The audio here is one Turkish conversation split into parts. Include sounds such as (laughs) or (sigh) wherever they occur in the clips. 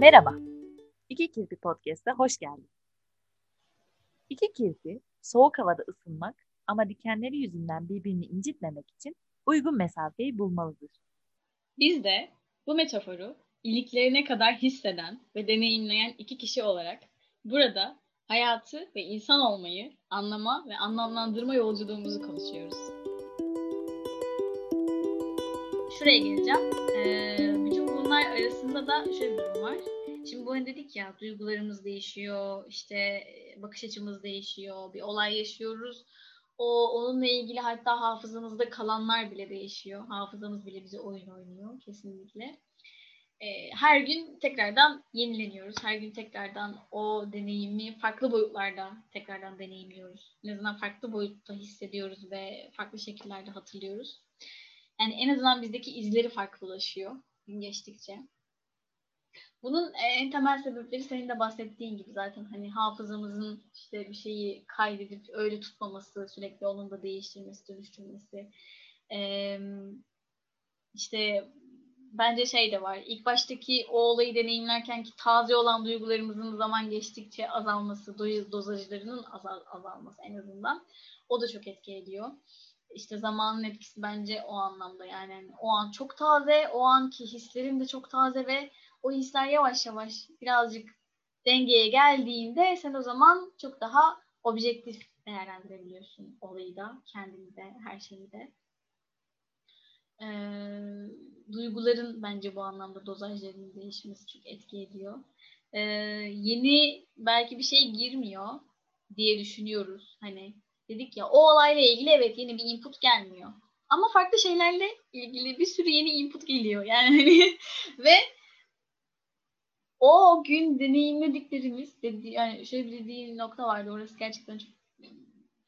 Merhaba. İki Kirpi Podcast'a hoş geldin. İki kirpi soğuk havada ısınmak ama dikenleri yüzünden birbirini incitmemek için uygun mesafeyi bulmalıdır. Biz de bu metaforu iliklerine kadar hisseden ve deneyimleyen iki kişi olarak burada hayatı ve insan olmayı anlama ve anlamlandırma yolculuğumuzu konuşuyoruz. Şuraya geleceğim. Ee, bütün bunlar arasında da şöyle bir durum var. Şimdi bu hani dedik ya duygularımız değişiyor, işte bakış açımız değişiyor, bir olay yaşıyoruz. O onunla ilgili hatta hafızamızda kalanlar bile değişiyor. Hafızamız bile bize oyun oynuyor kesinlikle. Ee, her gün tekrardan yenileniyoruz. Her gün tekrardan o deneyimi farklı boyutlarda tekrardan deneyimliyoruz. En azından farklı boyutta hissediyoruz ve farklı şekillerde hatırlıyoruz. Yani en azından bizdeki izleri farklılaşıyor gün geçtikçe. Bunun en temel sebepleri senin de bahsettiğin gibi zaten hani hafızamızın işte bir şeyi kaydedip öyle tutmaması, sürekli onun da değiştirmesi, dönüştürmesi. Ee, işte bence şey de var. İlk baştaki o olayı deneyimlerken ki taze olan duygularımızın zaman geçtikçe azalması, dozajlarının azal, azalması en azından. O da çok etki ediyor. İşte zamanın etkisi bence o anlamda yani o an çok taze, o anki hislerim de çok taze ve o hisler yavaş yavaş birazcık dengeye geldiğinde sen o zaman çok daha objektif değerlendirebiliyorsun olayı da, kendini de, her şeyi de. Ee, duyguların bence bu anlamda dozajlarının değişmesi çok etki ediyor. Ee, yeni belki bir şey girmiyor diye düşünüyoruz. Hani dedik ya o olayla ilgili evet yeni bir input gelmiyor. Ama farklı şeylerle ilgili bir sürü yeni input geliyor. Yani hani (laughs) ve o gün deneyimlediklerimiz dedi, yani şöyle bir dediğin nokta vardı. Orası gerçekten çok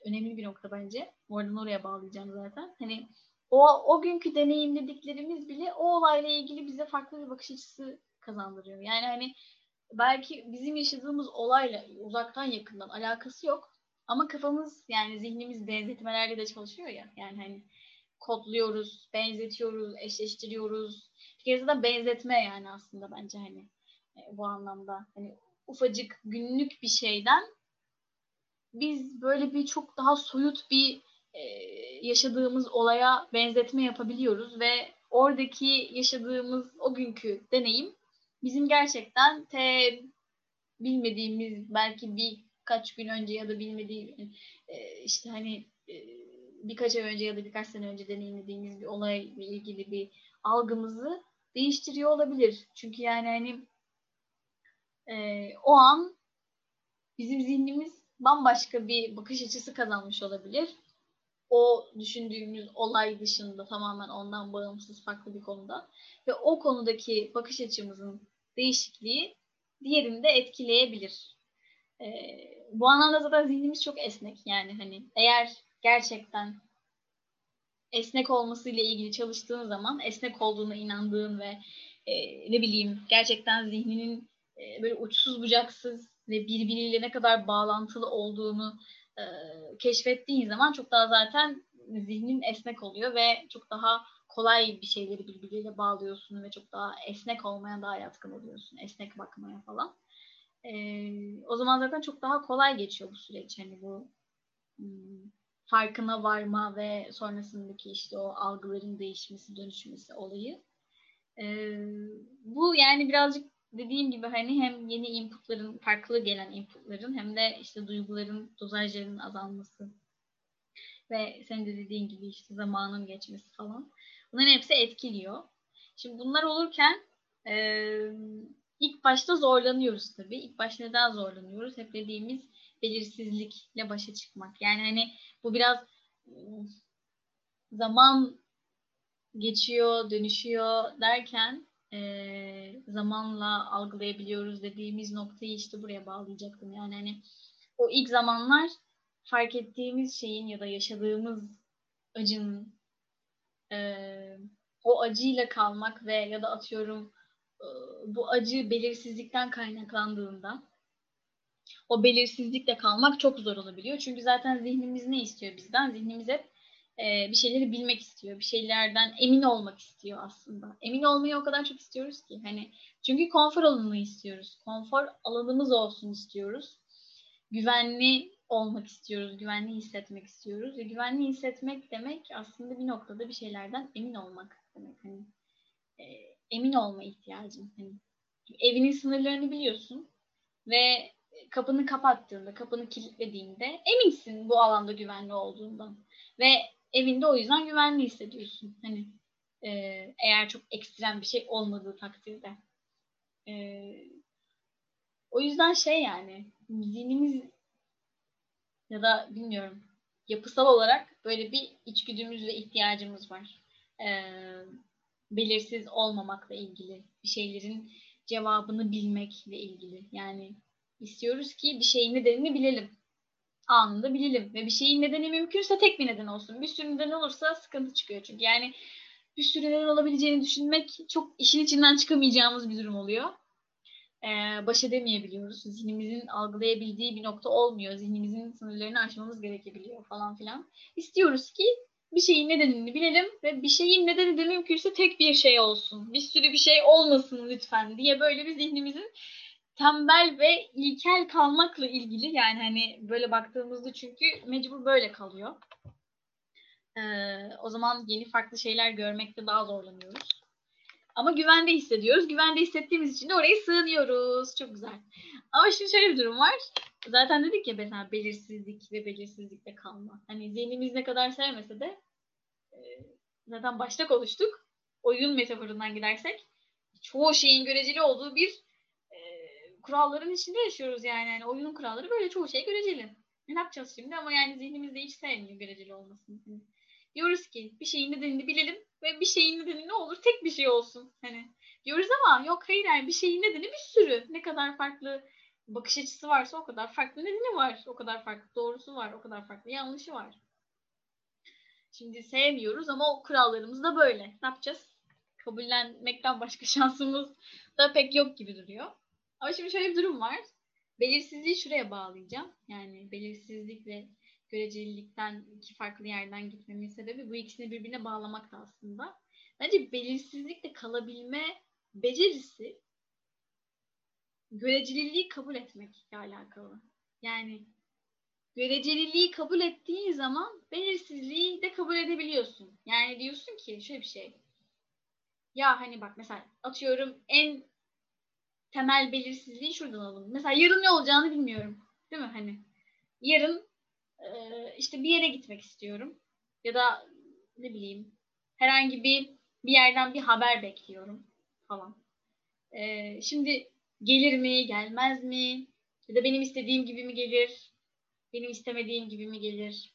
önemli bir nokta bence. Oradan oraya bağlayacağım zaten. Hani o, o günkü deneyimlediklerimiz bile o olayla ilgili bize farklı bir bakış açısı kazandırıyor. Yani hani belki bizim yaşadığımız olayla uzaktan yakından alakası yok. Ama kafamız yani zihnimiz benzetmelerle de çalışıyor ya. Yani hani kodluyoruz, benzetiyoruz, eşleştiriyoruz. Bir kez de benzetme yani aslında bence hani e, bu anlamda. Hani ufacık günlük bir şeyden biz böyle bir çok daha soyut bir e, yaşadığımız olaya benzetme yapabiliyoruz ve oradaki yaşadığımız o günkü deneyim bizim gerçekten te bilmediğimiz belki birkaç gün önce ya da bilmediğim e, işte hani birkaç ay önce ya da birkaç sene önce deneyimlediğimiz bir olayla ilgili bir algımızı değiştiriyor olabilir. Çünkü yani hani e, o an bizim zihnimiz bambaşka bir bakış açısı kazanmış olabilir. O düşündüğümüz olay dışında tamamen ondan bağımsız farklı bir konuda. Ve o konudaki bakış açımızın değişikliği diğerini de etkileyebilir. E, bu anlamda zaten zihnimiz çok esnek. Yani hani eğer gerçekten esnek olmasıyla ilgili çalıştığın zaman esnek olduğuna inandığın ve e, ne bileyim gerçekten zihninin e, böyle uçsuz bucaksız ve birbiriyle ne kadar bağlantılı olduğunu e, keşfettiğin zaman çok daha zaten zihnin esnek oluyor ve çok daha kolay bir şeyleri birbiriyle bağlıyorsun ve çok daha esnek olmaya daha yatkın oluyorsun. Esnek bakmaya falan. E, o zaman zaten çok daha kolay geçiyor bu süreç. Hani bu hmm, farkına varma ve sonrasındaki işte o algıların değişmesi, dönüşmesi olayı. E, bu yani birazcık dediğim gibi hani hem yeni inputların, farklı gelen inputların hem de işte duyguların, dozajlarının azalması ve senin de dediğin gibi işte zamanın geçmesi falan. Bunların hepsi etkiliyor. Şimdi bunlar olurken e, ilk başta zorlanıyoruz tabii. İlk başta neden zorlanıyoruz? Hep dediğimiz belirsizlikle başa çıkmak. Yani hani bu biraz zaman geçiyor, dönüşüyor derken e, zamanla algılayabiliyoruz dediğimiz noktayı işte buraya bağlayacaktım. Yani hani o ilk zamanlar fark ettiğimiz şeyin ya da yaşadığımız acının e, o acıyla kalmak ve ya da atıyorum e, bu acı belirsizlikten kaynaklandığında o belirsizlikle kalmak çok zor olabiliyor. Çünkü zaten zihnimiz ne istiyor bizden? Zihnimiz hep e, bir şeyleri bilmek istiyor. Bir şeylerden emin olmak istiyor aslında. Emin olmayı o kadar çok istiyoruz ki. Hani çünkü konfor alanını istiyoruz. Konfor alanımız olsun istiyoruz. Güvenli olmak istiyoruz. Güvenli hissetmek istiyoruz. Ve güvenli hissetmek demek aslında bir noktada bir şeylerden emin olmak demek. Hani e, emin olma ihtiyacın. Hani evinin sınırlarını biliyorsun ve kapını kapattığında, kapını kilitlediğinde eminsin bu alanda güvenli olduğundan. Ve evinde o yüzden güvenli hissediyorsun. Hani e, eğer çok ekstrem bir şey olmadığı takdirde. E, o yüzden şey yani zihnimiz ya da bilmiyorum yapısal olarak böyle bir içgüdümüz ve ihtiyacımız var. E, belirsiz olmamakla ilgili, bir şeylerin cevabını bilmekle ilgili. Yani istiyoruz ki bir şeyin nedenini bilelim anında bilelim. Ve bir şeyin nedeni mümkünse tek bir neden olsun. Bir sürü neden olursa sıkıntı çıkıyor. Çünkü yani bir sürü neden olabileceğini düşünmek çok işin içinden çıkamayacağımız bir durum oluyor. Ee, baş edemeyebiliyoruz. Zihnimizin algılayabildiği bir nokta olmuyor. Zihnimizin sınırlarını aşmamız gerekebiliyor falan filan. İstiyoruz ki bir şeyin nedenini bilelim ve bir şeyin nedeni de mümkünse tek bir şey olsun. Bir sürü bir şey olmasın lütfen diye böyle bir zihnimizin tembel ve ilkel kalmakla ilgili yani hani böyle baktığımızda çünkü mecbur böyle kalıyor. Ee, o zaman yeni farklı şeyler görmekte daha zorlanıyoruz. Ama güvende hissediyoruz. Güvende hissettiğimiz için de oraya sığınıyoruz. Çok güzel. Ama şimdi şöyle bir durum var. Zaten dedik ya mesela belirsizlik ve belirsizlikte kalma. Hani zihnimiz ne kadar sevmese de e, zaten başta konuştuk. Oyun metaforundan gidersek çoğu şeyin göreceli olduğu bir kuralların içinde yaşıyoruz yani. yani oyunun kuralları böyle çoğu şey göreceli. Ne yapacağız şimdi ama yani zihnimizde hiç sevmiyor göreceli olmasını. Hani diyoruz ki bir şeyin nedenini bilelim ve bir şeyin nedeni ne olur tek bir şey olsun. Hani diyoruz ama yok hayır yani bir şeyin nedeni bir sürü. Ne kadar farklı bakış açısı varsa o kadar farklı nedeni var. O kadar farklı doğrusu var. O kadar farklı yanlışı var. Şimdi sevmiyoruz ama o kurallarımız da böyle. Ne yapacağız? Kabullenmekten başka (laughs) şansımız da pek yok gibi duruyor. Ama şimdi şöyle bir durum var. Belirsizliği şuraya bağlayacağım. Yani belirsizlik ve görecelilikten iki farklı yerden gitmemin sebebi bu ikisini birbirine bağlamak da aslında. Bence belirsizlikle kalabilme becerisi göreceliliği kabul etmekle alakalı. Yani göreceliliği kabul ettiğin zaman belirsizliği de kabul edebiliyorsun. Yani diyorsun ki şöyle bir şey. Ya hani bak mesela atıyorum en temel belirsizliği şuradan alalım. Mesela yarın ne olacağını bilmiyorum. Değil mi? Hani yarın e, işte bir yere gitmek istiyorum. Ya da ne bileyim herhangi bir bir yerden bir haber bekliyorum falan. E, şimdi gelir mi, gelmez mi? Ya da benim istediğim gibi mi gelir? Benim istemediğim gibi mi gelir?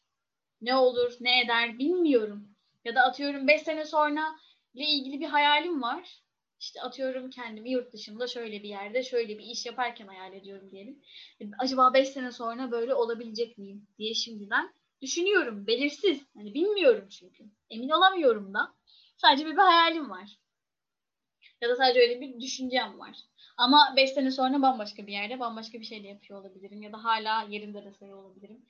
Ne olur, ne eder bilmiyorum. Ya da atıyorum 5 sene sonra ile ilgili bir hayalim var işte atıyorum kendimi yurt dışında şöyle bir yerde şöyle bir iş yaparken hayal ediyorum diyelim. E, acaba 5 sene sonra böyle olabilecek miyim diye şimdiden düşünüyorum. Belirsiz. Hani bilmiyorum çünkü. Emin olamıyorum da. Sadece bir, bir hayalim var. Ya da sadece öyle bir düşüncem var. Ama 5 sene sonra bambaşka bir yerde bambaşka bir şey de yapıyor olabilirim. Ya da hala yerimde de sayı olabilirim.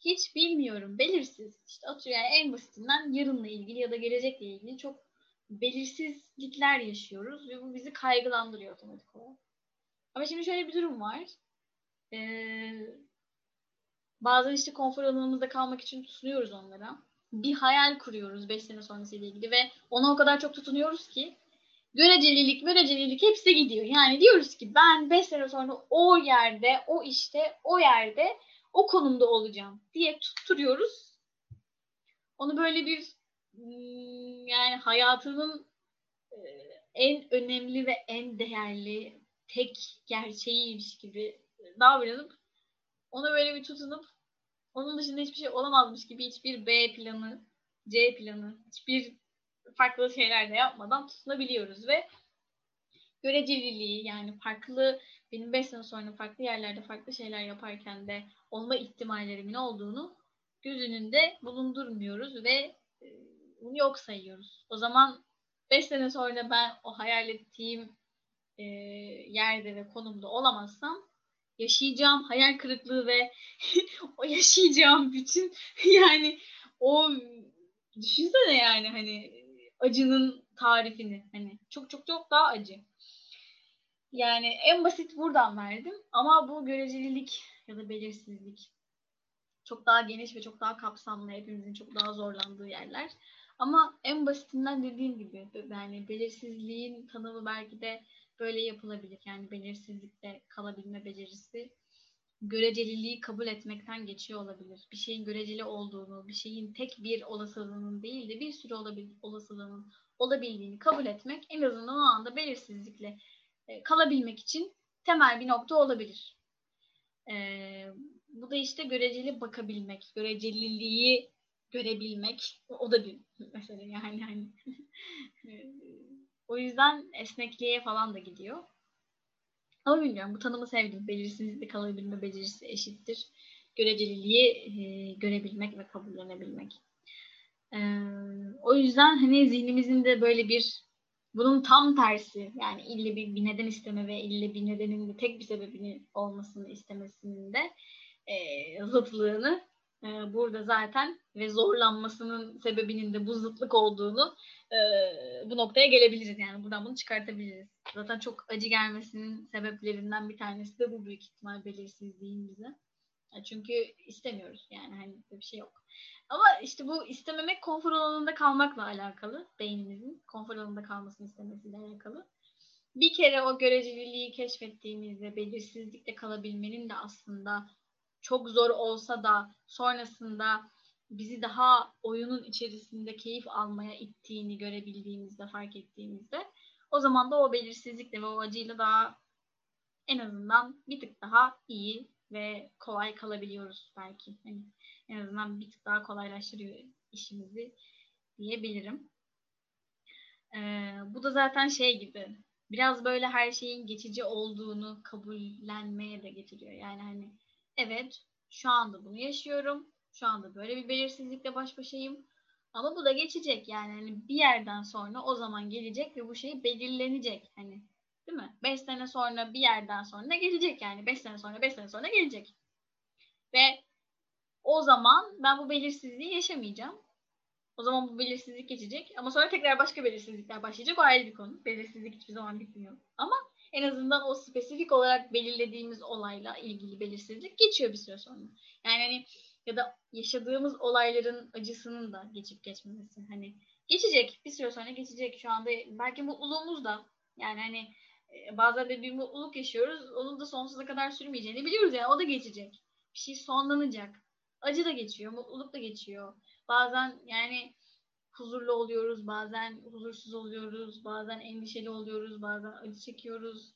Hiç bilmiyorum. Belirsiz. İşte atıyorum yani en basitinden yarınla ilgili ya da gelecekle ilgili çok belirsizlikler yaşıyoruz ve bu bizi kaygılandırıyor otomatik olarak. Ama şimdi şöyle bir durum var. Ee, bazen işte konfor alanımızda kalmak için tutunuyoruz onlara. Bir hayal kuruyoruz 5 sene sonrası ile ilgili ve ona o kadar çok tutunuyoruz ki görecelilik, görecelilik hepsi gidiyor. Yani diyoruz ki ben 5 sene sonra o yerde, o işte, o yerde, o konumda olacağım diye tutturuyoruz. Onu böyle bir yani hayatının e, en önemli ve en değerli tek gerçeğiymiş gibi davranıp ona böyle bir tutunup onun dışında hiçbir şey olamazmış gibi hiçbir B planı, C planı, hiçbir farklı şeyler de yapmadan tutunabiliyoruz ve göreceliliği yani farklı benim 5 sene sonra farklı yerlerde farklı şeyler yaparken de olma ihtimallerimin olduğunu göz önünde bulundurmuyoruz ve yok sayıyoruz. O zaman 5 sene sonra ben o hayal ettiğim e, yerde ve konumda olamazsam yaşayacağım hayal kırıklığı ve (laughs) o yaşayacağım bütün (laughs) yani o Düşünsene yani hani acının tarifini. Hani çok çok çok daha acı. Yani en basit buradan verdim ama bu görecelilik ya da belirsizlik çok daha geniş ve çok daha kapsamlı hepimizin çok daha zorlandığı yerler. Ama en basitinden dediğim gibi yani belirsizliğin tanımı belki de böyle yapılabilir. Yani belirsizlikte kalabilme becerisi göreceliliği kabul etmekten geçiyor olabilir. Bir şeyin göreceli olduğunu, bir şeyin tek bir olasılığının değil de bir sürü olabil olasılığının olabildiğini kabul etmek en azından o anda belirsizlikle e, kalabilmek için temel bir nokta olabilir. E, bu da işte göreceli bakabilmek, göreceliliği görebilmek o da bir mesele yani hani (laughs) o yüzden esnekliğe falan da gidiyor. Ama bilmiyorum bu tanımı sevdim. Belirsizlikle kalabilme becerisi eşittir. Göreceliliği e, görebilmek ve kabullenebilmek. E, o yüzden hani zihnimizin de böyle bir bunun tam tersi yani ille bir, bir neden isteme ve ille bir nedenin de tek bir sebebini olmasını istemesinin de e, zıtlığını e, burada zaten ve zorlanmasının sebebinin de bu zıtlık olduğunu e, bu noktaya gelebiliriz. Yani buradan bunu çıkartabiliriz. Zaten çok acı gelmesinin sebeplerinden bir tanesi de bu büyük ihtimal belirsizliğin bize. Çünkü istemiyoruz yani hani bir şey yok. Ama işte bu istememek konfor alanında kalmakla alakalı. Beynimizin konfor alanında kalmasını istemesiyle alakalı. Bir kere o göreceliliği keşfettiğimizde belirsizlikle kalabilmenin de aslında çok zor olsa da sonrasında bizi daha oyunun içerisinde keyif almaya ittiğini görebildiğimizde, fark ettiğimizde o zaman da o belirsizlikle ve o acıyla daha en azından bir tık daha iyi ve kolay kalabiliyoruz belki. Yani en azından bir tık daha kolaylaştırıyor işimizi diyebilirim. Ee, bu da zaten şey gibi biraz böyle her şeyin geçici olduğunu kabullenmeye de getiriyor. Yani hani evet şu anda bunu yaşıyorum. Şu anda böyle bir belirsizlikle baş başayım. Ama bu da geçecek yani hani bir yerden sonra o zaman gelecek ve bu şey belirlenecek hani değil mi? 5 sene sonra bir yerden sonra gelecek yani 5 sene sonra 5 sene sonra gelecek. Ve o zaman ben bu belirsizliği yaşamayacağım. O zaman bu belirsizlik geçecek ama sonra tekrar başka belirsizlikler başlayacak. O ayrı bir konu. Belirsizlik hiçbir zaman bitmiyor. Ama en azından o spesifik olarak belirlediğimiz olayla ilgili belirsizlik geçiyor bir süre sonra. Yani hani ya da yaşadığımız olayların acısının da geçip geçmemesi. Hani geçecek. Bir süre sonra geçecek. Şu anda belki mutluluğumuz da yani hani e, bazen de bir mutluluk yaşıyoruz. Onun da sonsuza kadar sürmeyeceğini biliyoruz yani. O da geçecek. Bir şey sonlanacak. Acı da geçiyor. Mutluluk da geçiyor. Bazen yani huzurlu oluyoruz, bazen huzursuz oluyoruz, bazen endişeli oluyoruz, bazen acı çekiyoruz.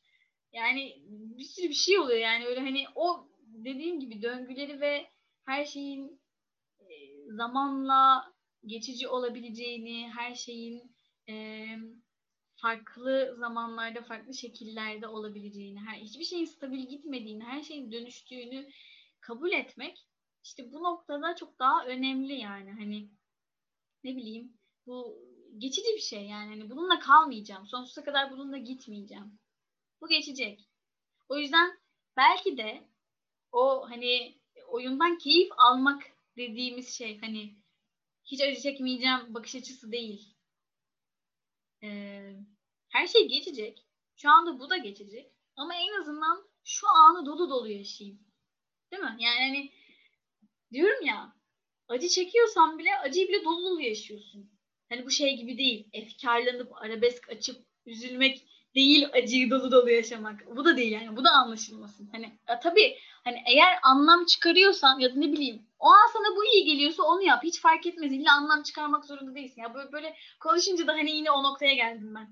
Yani bir sürü bir şey oluyor yani öyle hani o dediğim gibi döngüleri ve her şeyin e, zamanla geçici olabileceğini, her şeyin e, farklı zamanlarda, farklı şekillerde olabileceğini, her hiçbir şeyin stabil gitmediğini, her şeyin dönüştüğünü kabul etmek işte bu noktada çok daha önemli yani hani ne bileyim bu geçici bir şey yani hani bununla kalmayacağım. Sonsuza kadar bununla gitmeyeceğim. Bu geçecek. O yüzden belki de o hani oyundan keyif almak dediğimiz şey hani hiç acı çekmeyeceğim bakış açısı değil. Ee, her şey geçecek. Şu anda bu da geçecek. Ama en azından şu anı dolu dolu yaşayayım. Değil mi? Yani hani diyorum ya acı çekiyorsan bile acıyı bile dolu dolu yaşıyorsun. Hani bu şey gibi değil. Efkarlanıp arabesk açıp üzülmek değil acıyı dolu dolu yaşamak. Bu da değil yani. Bu da anlaşılmasın. Hani ya tabii hani eğer anlam çıkarıyorsan ya da ne bileyim o an sana bu iyi geliyorsa onu yap. Hiç fark etmez. İlla anlam çıkarmak zorunda değilsin. Ya böyle, böyle konuşunca da hani yine o noktaya geldim ben.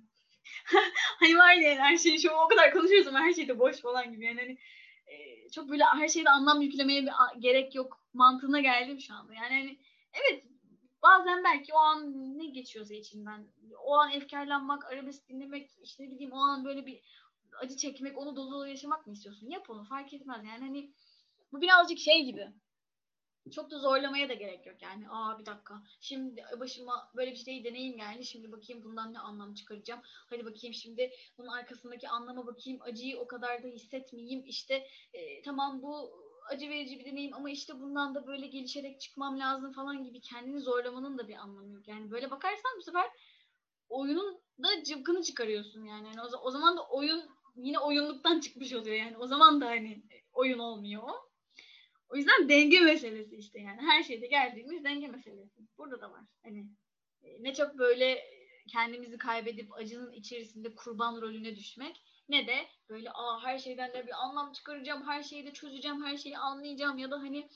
(laughs) hani var ya her şeyi şu o kadar konuşuyoruz her şey de boş falan gibi. Yani hani e, çok böyle her şeyde anlam yüklemeye bir gerek yok mantığına geldim şu anda. Yani hani evet bazen belki o an ne geçiyorsa içinden o an efkarlanmak, arabesk dinlemek, işte ne bileyim o an böyle bir acı çekmek, onu dolu dolu yaşamak mı istiyorsun? Yap onu fark etmez. Yani hani bu birazcık şey gibi. Çok da zorlamaya da gerek yok yani. Aa bir dakika. Şimdi başıma böyle bir şey deneyim geldi. Şimdi bakayım bundan ne anlam çıkaracağım. Hadi bakayım şimdi bunun arkasındaki anlama bakayım. Acıyı o kadar da hissetmeyeyim. İşte e, tamam bu acı verici bir deneyim ama işte bundan da böyle gelişerek çıkmam lazım falan gibi kendini zorlamanın da bir anlamı yok. Yani böyle bakarsan bu sefer oyunun da cıvkını çıkarıyorsun yani. yani o, o zaman da oyun yine oyunluktan çıkmış oluyor yani. O zaman da hani oyun olmuyor o. O yüzden denge meselesi işte yani. Her şeyde geldiğimiz denge meselesi. Burada da var. Hani e, ne çok böyle kendimizi kaybedip acının içerisinde kurban rolüne düşmek ne de böyle aa her şeyden de bir anlam çıkaracağım, her şeyi de çözeceğim, her şeyi anlayacağım ya da hani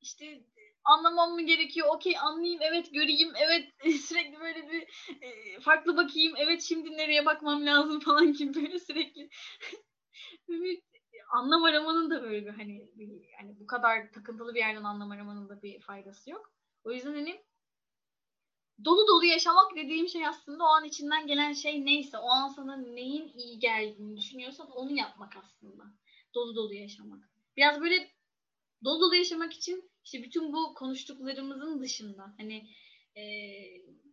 işte anlamam mı gerekiyor? Okey anlayayım, evet göreyim, evet (laughs) sürekli böyle bir e, farklı bakayım, evet şimdi nereye bakmam lazım (laughs) falan gibi böyle sürekli (laughs) bir anlam aramanın da böyle bir hani bir, yani bu kadar takıntılı bir yerden anlam aramanın da bir faydası yok. O yüzden hani dolu dolu yaşamak dediğim şey aslında o an içinden gelen şey neyse, o an sana neyin iyi geldiğini düşünüyorsan onu yapmak aslında. Dolu dolu yaşamak. Biraz böyle dolu dolu yaşamak için işte bütün bu konuştuklarımızın dışında hani e,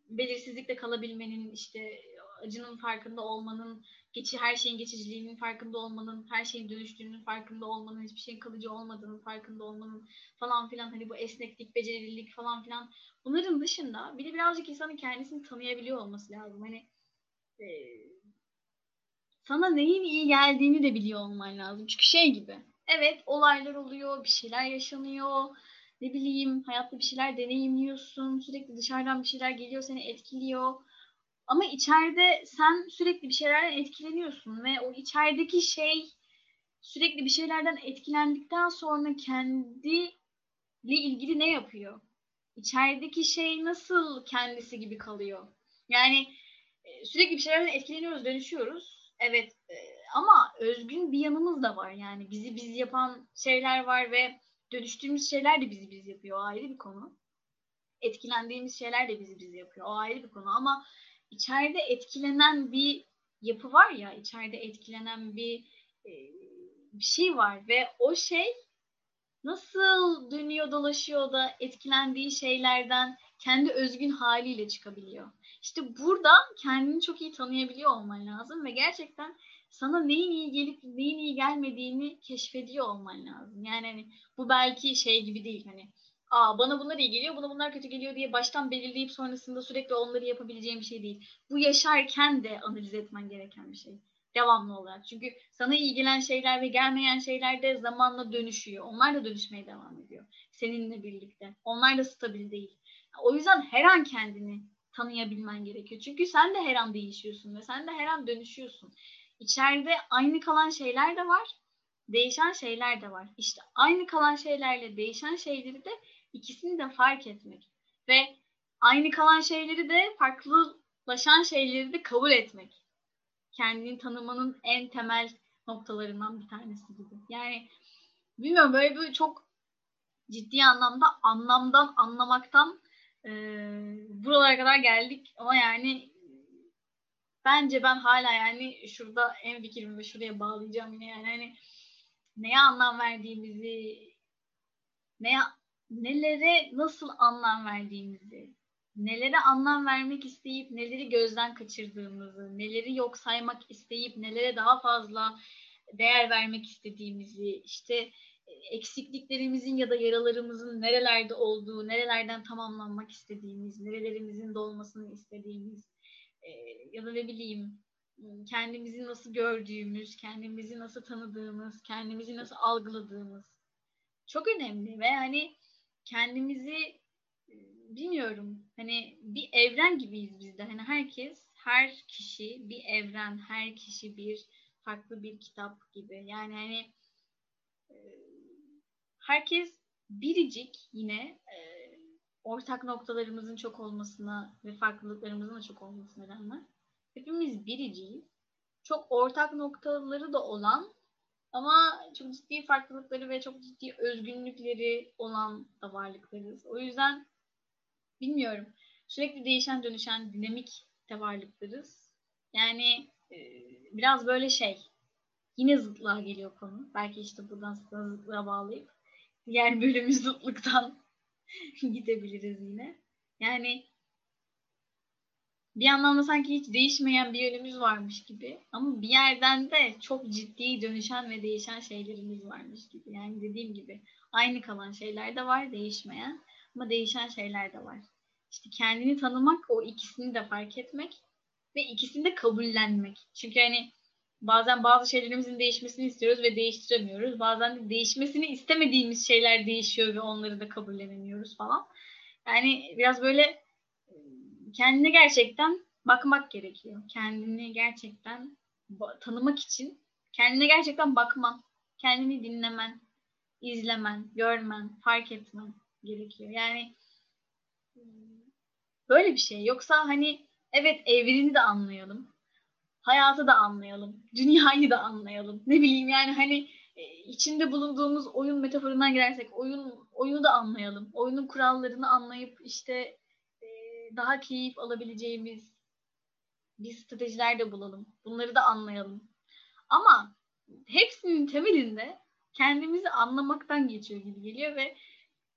belirsizlikte kalabilmenin işte acının farkında olmanın, geçi her şeyin geçiciliğinin farkında olmanın, her şeyin dönüştüğünün farkında olmanın, hiçbir şeyin kalıcı olmadığının farkında olmanın falan filan hani bu esneklik, becerililik falan filan bunların dışında bir de birazcık insanın kendisini tanıyabiliyor olması lazım. Hani e, sana neyin iyi geldiğini de biliyor olman lazım. Çünkü şey gibi. Evet olaylar oluyor, bir şeyler yaşanıyor. Ne bileyim hayatta bir şeyler deneyimliyorsun. Sürekli dışarıdan bir şeyler geliyor seni etkiliyor. Ama içeride sen sürekli bir şeylerden etkileniyorsun ve o içerideki şey sürekli bir şeylerden etkilendikten sonra kendiyle ilgili ne yapıyor? İçerideki şey nasıl kendisi gibi kalıyor? Yani e, sürekli bir şeylerden etkileniyoruz, dönüşüyoruz. Evet e, ama özgün bir yanımız da var. Yani bizi biz yapan şeyler var ve dönüştüğümüz şeyler de bizi biz yapıyor. O ayrı bir konu. Etkilendiğimiz şeyler de bizi biz yapıyor. O ayrı bir konu ama içeride etkilenen bir yapı var ya, içeride etkilenen bir e, bir şey var ve o şey nasıl dönüyor dolaşıyor da etkilendiği şeylerden kendi özgün haliyle çıkabiliyor. İşte burada kendini çok iyi tanıyabiliyor olman lazım ve gerçekten sana neyin iyi gelip neyin iyi gelmediğini keşfediyor olman lazım. Yani hani bu belki şey gibi değil hani Aa, bana bunlar iyi geliyor, buna bunlar kötü geliyor diye baştan belirleyip sonrasında sürekli onları yapabileceğim bir şey değil. Bu yaşarken de analiz etmen gereken bir şey. Devamlı olarak. Çünkü sana iyi gelen şeyler ve gelmeyen şeyler de zamanla dönüşüyor. Onlar da dönüşmeye devam ediyor. Seninle birlikte. Onlar da stabil değil. O yüzden her an kendini tanıyabilmen gerekiyor. Çünkü sen de her an değişiyorsun ve sen de her an dönüşüyorsun. İçeride aynı kalan şeyler de var, değişen şeyler de var. İşte aynı kalan şeylerle değişen şeyleri de ikisini de fark etmek ve aynı kalan şeyleri de farklılaşan şeyleri de kabul etmek. Kendini tanımanın en temel noktalarından bir tanesi gibi. Yani bilmiyorum böyle bir çok ciddi anlamda anlamdan anlamaktan e, buralara kadar geldik ama yani bence ben hala yani şurada en fikrimi şuraya bağlayacağım yine yani hani neye anlam verdiğimizi neye nelere nasıl anlam verdiğimizi, nelere anlam vermek isteyip neleri gözden kaçırdığımızı, neleri yok saymak isteyip nelere daha fazla değer vermek istediğimizi, işte e, eksikliklerimizin ya da yaralarımızın nerelerde olduğu, nerelerden tamamlanmak istediğimiz, nerelerimizin dolmasını istediğimiz e, ya da ne bileyim kendimizi nasıl gördüğümüz, kendimizi nasıl tanıdığımız, kendimizi nasıl algıladığımız çok önemli ve hani kendimizi e, bilmiyorum hani bir evren gibiyiz biz de. Hani herkes, her kişi bir evren, her kişi bir farklı bir kitap gibi. Yani hani e, herkes biricik yine e, ortak noktalarımızın çok olmasına ve farklılıklarımızın da çok olmasına rağmen hepimiz biriciyiz. Çok ortak noktaları da olan ama çok ciddi farklılıkları ve çok ciddi özgünlükleri olan da varlıklarız. O yüzden bilmiyorum. Sürekli değişen dönüşen dinamik de varlıklarız. Yani e, biraz böyle şey. Yine zıtlığa geliyor konu. Belki işte buradan zıtlığa bağlayıp diğer bölümü zıtlıktan (laughs) gidebiliriz yine. Yani bir yandan da sanki hiç değişmeyen bir yönümüz varmış gibi. Ama bir yerden de çok ciddi dönüşen ve değişen şeylerimiz varmış gibi. Yani dediğim gibi aynı kalan şeyler de var, değişmeyen ama değişen şeyler de var. İşte kendini tanımak, o ikisini de fark etmek ve ikisini de kabullenmek. Çünkü hani bazen bazı şeylerimizin değişmesini istiyoruz ve değiştiremiyoruz. Bazen de değişmesini istemediğimiz şeyler değişiyor ve onları da kabullenemiyoruz falan. Yani biraz böyle kendine gerçekten bakmak gerekiyor. Kendini gerçekten tanımak için kendine gerçekten bakman, kendini dinlemen, izlemen, görmen, fark etmen gerekiyor. Yani böyle bir şey. Yoksa hani evet evreni de anlayalım. Hayatı da anlayalım. Dünyayı da anlayalım. Ne bileyim yani hani e, içinde bulunduğumuz oyun metaforundan girersek oyun oyunu da anlayalım. Oyunun kurallarını anlayıp işte daha keyif alabileceğimiz bir stratejiler de bulalım. Bunları da anlayalım. Ama hepsinin temelinde kendimizi anlamaktan geçiyor gibi geliyor ve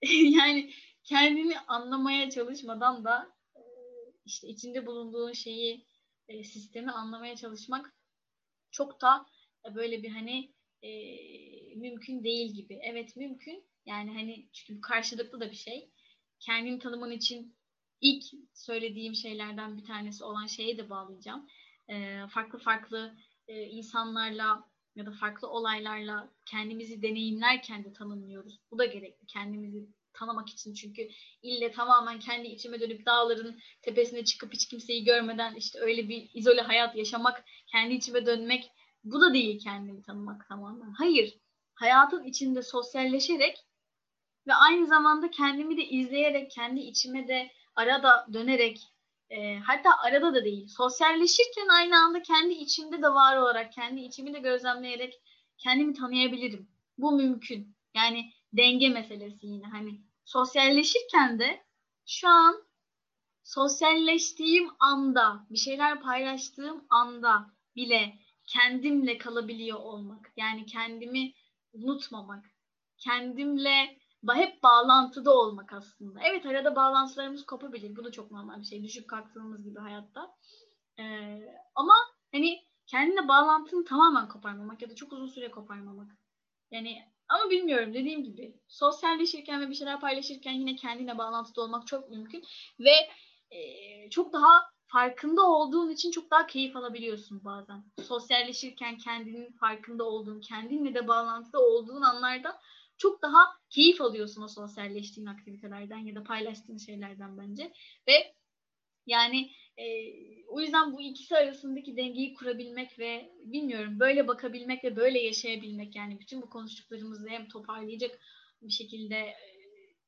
(laughs) yani kendini anlamaya çalışmadan da e, işte içinde bulunduğun şeyi e, sistemi anlamaya çalışmak çok da böyle bir hani e, mümkün değil gibi. Evet mümkün. Yani hani çünkü karşılıklı da bir şey. Kendini tanıman için ilk söylediğim şeylerden bir tanesi olan şeye de bağlayacağım. E, farklı farklı e, insanlarla ya da farklı olaylarla kendimizi deneyimlerken de tanımlıyoruz. Bu da gerekli. Kendimizi tanımak için çünkü ille tamamen kendi içime dönüp dağların tepesine çıkıp hiç kimseyi görmeden işte öyle bir izole hayat yaşamak, kendi içime dönmek bu da değil kendimi tanımak tamamen. Hayır. Hayatın içinde sosyalleşerek ve aynı zamanda kendimi de izleyerek kendi içime de arada dönerek e, hatta arada da değil sosyalleşirken aynı anda kendi içimde de var olarak kendi içimi de gözlemleyerek kendimi tanıyabilirim. Bu mümkün. Yani denge meselesi yine hani sosyalleşirken de şu an sosyalleştiğim anda bir şeyler paylaştığım anda bile kendimle kalabiliyor olmak. Yani kendimi unutmamak. Kendimle hep bağlantıda olmak aslında. Evet arada bağlantılarımız kopabilir. Bu da çok normal bir şey. Düşüp kalktığımız gibi hayatta. Ee, ama hani kendine bağlantını tamamen koparmamak ya da çok uzun süre koparmamak. Yani ama bilmiyorum dediğim gibi sosyalleşirken ve bir şeyler paylaşırken yine kendine bağlantıda olmak çok mümkün ve e, çok daha farkında olduğun için çok daha keyif alabiliyorsun bazen. Sosyalleşirken kendinin farkında olduğun, kendinle de bağlantıda olduğun anlarda çok daha keyif alıyorsun o sosyalleştiğin aktivitelerden ya da paylaştığın şeylerden bence. Ve yani e, o yüzden bu ikisi arasındaki dengeyi kurabilmek ve bilmiyorum böyle bakabilmek ve böyle yaşayabilmek yani bütün bu konuştuklarımızı hem toparlayacak bir şekilde e,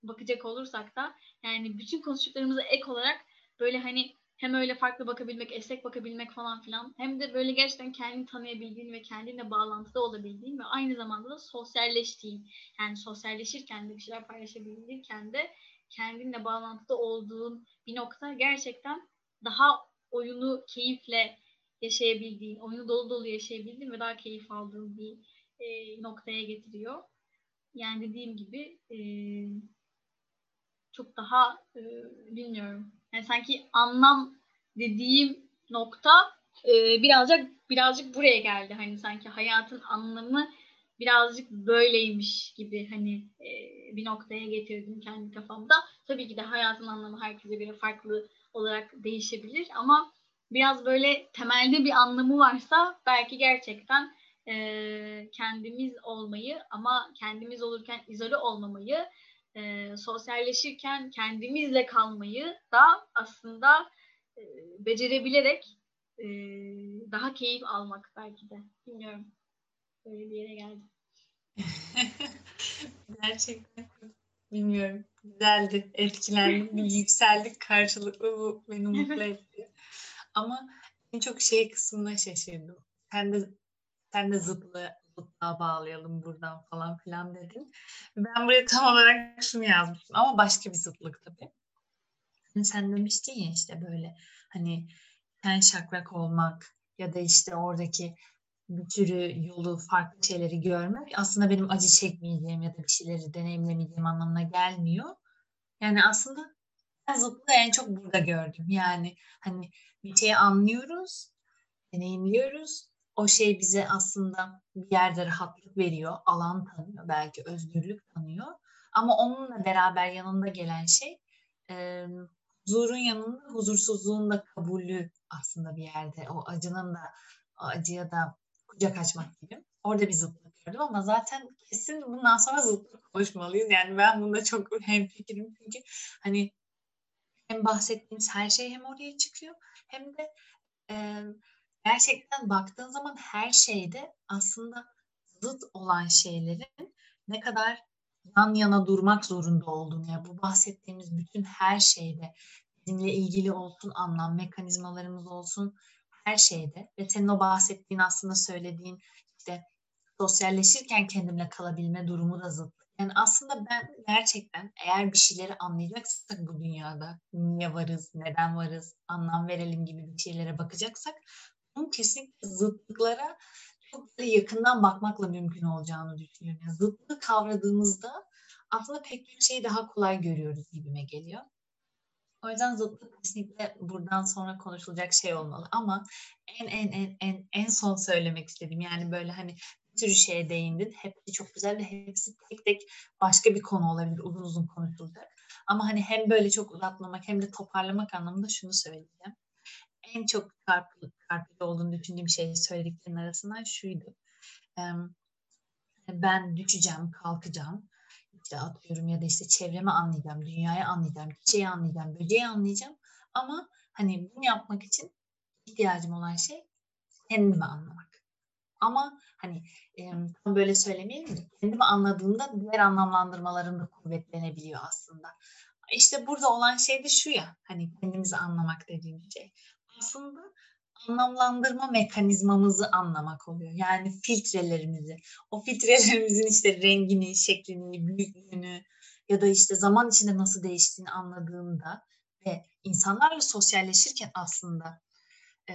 bakacak olursak da yani bütün konuştuklarımıza ek olarak böyle hani hem öyle farklı bakabilmek, esnek bakabilmek falan filan. Hem de böyle gerçekten kendini tanıyabildiğin ve kendinle bağlantıda olabildiğin ve aynı zamanda da sosyalleştiğin. Yani sosyalleşirken de bir şeyler paylaşabilirken de kendinle bağlantıda olduğun bir nokta gerçekten daha oyunu keyifle yaşayabildiğin, oyunu dolu dolu yaşayabildiğin ve daha keyif aldığın bir e, noktaya getiriyor. Yani dediğim gibi e, çok daha e, bilmiyorum yani sanki anlam dediğim nokta e, birazcık birazcık buraya geldi. Hani sanki hayatın anlamı birazcık böyleymiş gibi hani e, bir noktaya getirdim kendi kafamda. Tabii ki de hayatın anlamı herkese göre farklı olarak değişebilir ama biraz böyle temelde bir anlamı varsa belki gerçekten e, kendimiz olmayı ama kendimiz olurken izole olmamayı e, sosyalleşirken kendimizle kalmayı da aslında e, becerebilerek e, daha keyif almak belki de. Bilmiyorum. Böyle bir yere geldim. (laughs) Gerçekten bilmiyorum. Güzeldi. Etkilendim. Bir (laughs) yükseldik karşılıklı bu beni (laughs) mutlu etti. Ama en çok şey kısmına şaşırdım. Sen de sen de zıtlı zıtlığa bağlayalım buradan falan filan dedin. Ben buraya tam olarak şunu yazmıştım ama başka bir zıtlık tabii. Hani sen demiştin ya işte böyle hani ten şakrak olmak ya da işte oradaki bir sürü yolu, farklı şeyleri görmek aslında benim acı çekmeyeceğim ya da bir şeyleri deneyimlemeyeceğim anlamına gelmiyor. Yani aslında ben zıtlığı en çok burada gördüm. Yani hani bir şeyi anlıyoruz, deneyimliyoruz. O şey bize aslında bir yerde rahatlık veriyor, alan tanıyor, belki özgürlük tanıyor. Ama onunla beraber yanında gelen şey e, huzurun yanında huzursuzluğun da kabulü aslında bir yerde. O acının da o acıya da kucak açmak gibi. Orada bir zıtlık gördüm ama zaten kesin bundan sonra zıtlık konuşmalıyız. Yani ben bunda çok (laughs) hemfikirim çünkü hani hem bahsettiğimiz her şey hem oraya çıkıyor hem de e, gerçekten baktığın zaman her şeyde aslında zıt olan şeylerin ne kadar yan yana durmak zorunda olduğunu ya bu bahsettiğimiz bütün her şeyde bizimle ilgili olsun anlam mekanizmalarımız olsun her şeyde ve senin o bahsettiğin aslında söylediğin işte sosyalleşirken kendimle kalabilme durumu da zıt. Yani aslında ben gerçekten eğer bir şeyleri anlayacaksak bu dünyada niye varız, neden varız, anlam verelim gibi bir şeylere bakacaksak kesinlikle zıtlıklara çok yakından bakmakla mümkün olacağını düşünüyorum. Yani zıtlığı kavradığımızda aslında pek çok şeyi daha kolay görüyoruz gibime geliyor. O yüzden zıtlık kesinlikle buradan sonra konuşulacak şey olmalı. Ama en en en en en son söylemek istediğim yani böyle hani bir sürü şeye değindin. Hepsi çok güzel ve hepsi tek tek başka bir konu olabilir. Uzun uzun konuşulacak. Ama hani hem böyle çok uzatmamak hem de toparlamak anlamında şunu söyleyeceğim. En çok çarpıcı, çarpıcı olduğunu düşündüğüm şey söylediklerin arasından şuydu. Ben düşeceğim, kalkacağım işte atıyorum ya da işte çevremi anlayacağım, dünyayı anlayacağım, çiçeği anlayacağım, böceği anlayacağım. Ama hani bunu yapmak için ihtiyacım olan şey kendimi anlamak. Ama hani e, tam böyle söylemeyelim de kendimi anladığımda diğer anlamlandırmalarım da kuvvetlenebiliyor aslında. İşte burada olan şey de şu ya hani kendimizi anlamak dediğim şey. Aslında anlamlandırma mekanizmamızı anlamak oluyor. Yani filtrelerimizi. O filtrelerimizin işte rengini, şeklini, büyüklüğünü ya da işte zaman içinde nasıl değiştiğini anladığında ve insanlarla sosyalleşirken aslında e,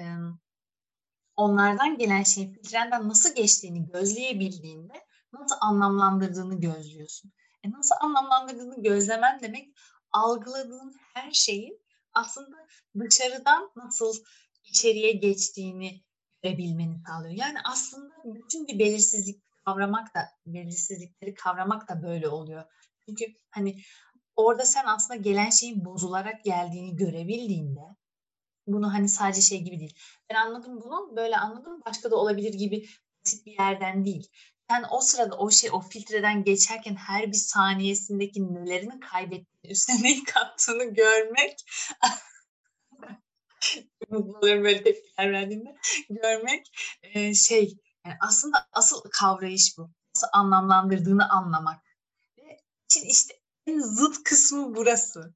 onlardan gelen şeyin filtrenden nasıl geçtiğini gözleyebildiğinde nasıl anlamlandırdığını gözlüyorsun. E nasıl anlamlandırdığını gözlemen demek algıladığın her şeyin aslında dışarıdan nasıl içeriye geçtiğini görebilmeni sağlıyor. Yani aslında bütün bir belirsizlik kavramak da, belirsizlikleri kavramak da böyle oluyor. Çünkü hani orada sen aslında gelen şeyin bozularak geldiğini görebildiğinde bunu hani sadece şey gibi değil. Ben anladım bunu, böyle anladım, başka da olabilir gibi basit bir yerden değil. Sen o sırada o şey, o filtreden geçerken her bir saniyesindeki nelerini kaybettiğini, üstüne neyi kattığını görmek (laughs) oluyorum böyle tepkiler verdiğimde. Görmek e, şey yani aslında asıl kavrayış bu. Nasıl anlamlandırdığını anlamak. Ve için işte en zıt kısmı burası.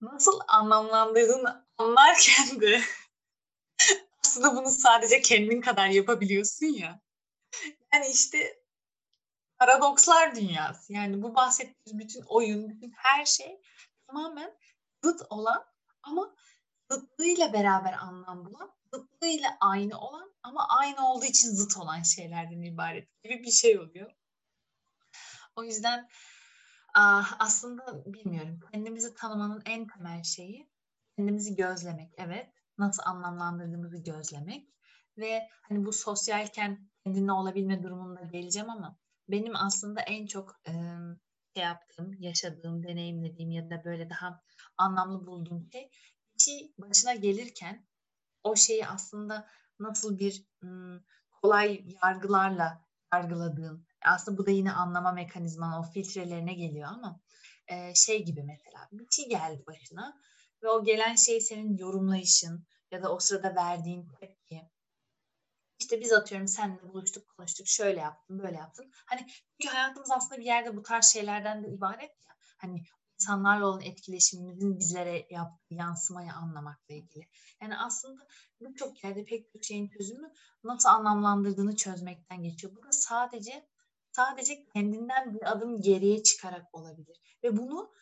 Nasıl anlamlandırdığını anlarken de (laughs) aslında bunu sadece kendin kadar yapabiliyorsun ya. Yani işte paradokslar dünyası. Yani bu bahsettiğimiz bütün oyun, bütün her şey tamamen zıt olan ama zıtlığıyla beraber anlam bulan, zıtlığıyla aynı olan ama aynı olduğu için zıt olan şeylerden ibaret gibi bir şey oluyor. O yüzden aslında bilmiyorum. Kendimizi tanımanın en temel şeyi kendimizi gözlemek. Evet. Nasıl anlamlandırdığımızı gözlemek. Ve hani bu sosyalken kendine olabilme durumunda geleceğim ama benim aslında en çok e, şey yaptığım, yaşadığım, deneyimlediğim ya da böyle daha anlamlı bulduğum şey kişi başına gelirken o şeyi aslında nasıl bir kolay yargılarla yargıladığın aslında bu da yine anlama mekanizmanı o filtrelerine geliyor ama şey gibi mesela bir şey geldi başına ve o gelen şey senin yorumlayışın ya da o sırada verdiğin işte biz atıyorum seninle buluştuk konuştuk şöyle yaptın böyle yaptın hani çünkü hayatımız aslında bir yerde bu tarz şeylerden de ibaret ya hani insanlarla olan etkileşimimizin bizlere yaptığı yansımayı anlamakla ilgili. Yani aslında birçok yerde pek çok şeyin çözümü nasıl anlamlandırdığını çözmekten geçiyor. Bu da sadece sadece kendinden bir adım geriye çıkarak olabilir. Ve bunu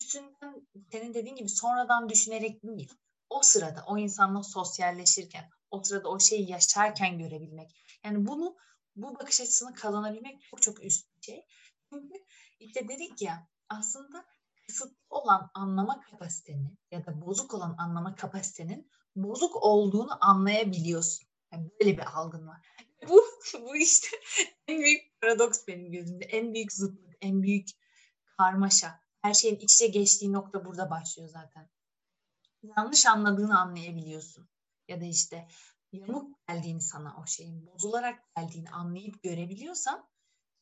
üstünden senin dediğin gibi sonradan düşünerek değil. O sırada o insanla sosyalleşirken, o sırada o şeyi yaşarken görebilmek. Yani bunu bu bakış açısını kazanabilmek çok çok üst bir şey. Çünkü işte dedik ya aslında kısıtlı olan anlama kapasiteni ya da bozuk olan anlama kapasitenin bozuk olduğunu anlayabiliyorsun. Yani böyle bir algın var. (laughs) Bu, bu işte (laughs) en büyük paradoks benim gözümde. En büyük zıtlık, en büyük karmaşa. Her şeyin iç içe geçtiği nokta burada başlıyor zaten. Yanlış anladığını anlayabiliyorsun. Ya da işte yamuk geldiğini sana o şeyin bozularak geldiğini anlayıp görebiliyorsan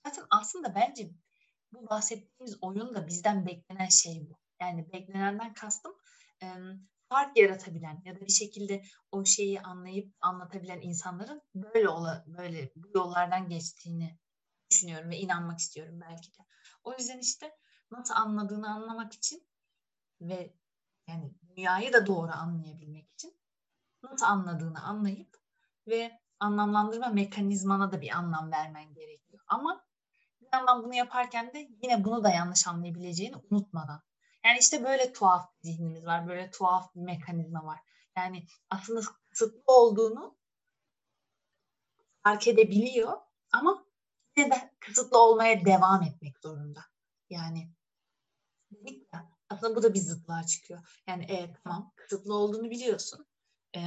zaten aslında bence bu bahsettiğimiz oyun da bizden beklenen şey bu. Yani beklenenden kastım fark yaratabilen ya da bir şekilde o şeyi anlayıp anlatabilen insanların böyle ola, böyle bu yollardan geçtiğini düşünüyorum ve inanmak istiyorum belki de. O yüzden işte nasıl anladığını anlamak için ve yani dünyayı da doğru anlayabilmek için nasıl anladığını anlayıp ve anlamlandırma mekanizmana da bir anlam vermen gerekiyor. Ama bir yandan bunu yaparken de yine bunu da yanlış anlayabileceğini unutmadan. Yani işte böyle tuhaf bir zihnimiz var, böyle tuhaf bir mekanizma var. Yani aslında kısıtlı olduğunu fark edebiliyor ama yine de kısıtlı olmaya devam etmek zorunda. Yani aslında bu da bir zıtlığa çıkıyor. Yani evet tamam kısıtlı olduğunu biliyorsun. E,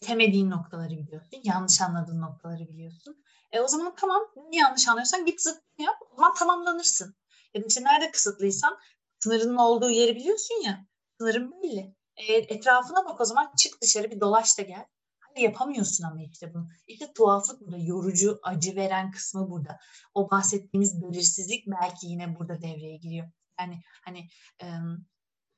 temediğin noktaları biliyorsun. Yanlış anladığın noktaları biliyorsun. E o zaman tamam ne yanlış anlıyorsan git zıttını yap. O zaman tamamlanırsın. Ya da işte nerede kısıtlıysan sınırının olduğu yeri biliyorsun ya. Sınırın belli. E, etrafına bak o zaman çık dışarı bir dolaş da gel. Hani yapamıyorsun ama işte bunu. İşte tuhaflık burada. Yorucu, acı veren kısmı burada. O bahsettiğimiz belirsizlik belki yine burada devreye giriyor. Yani hani e,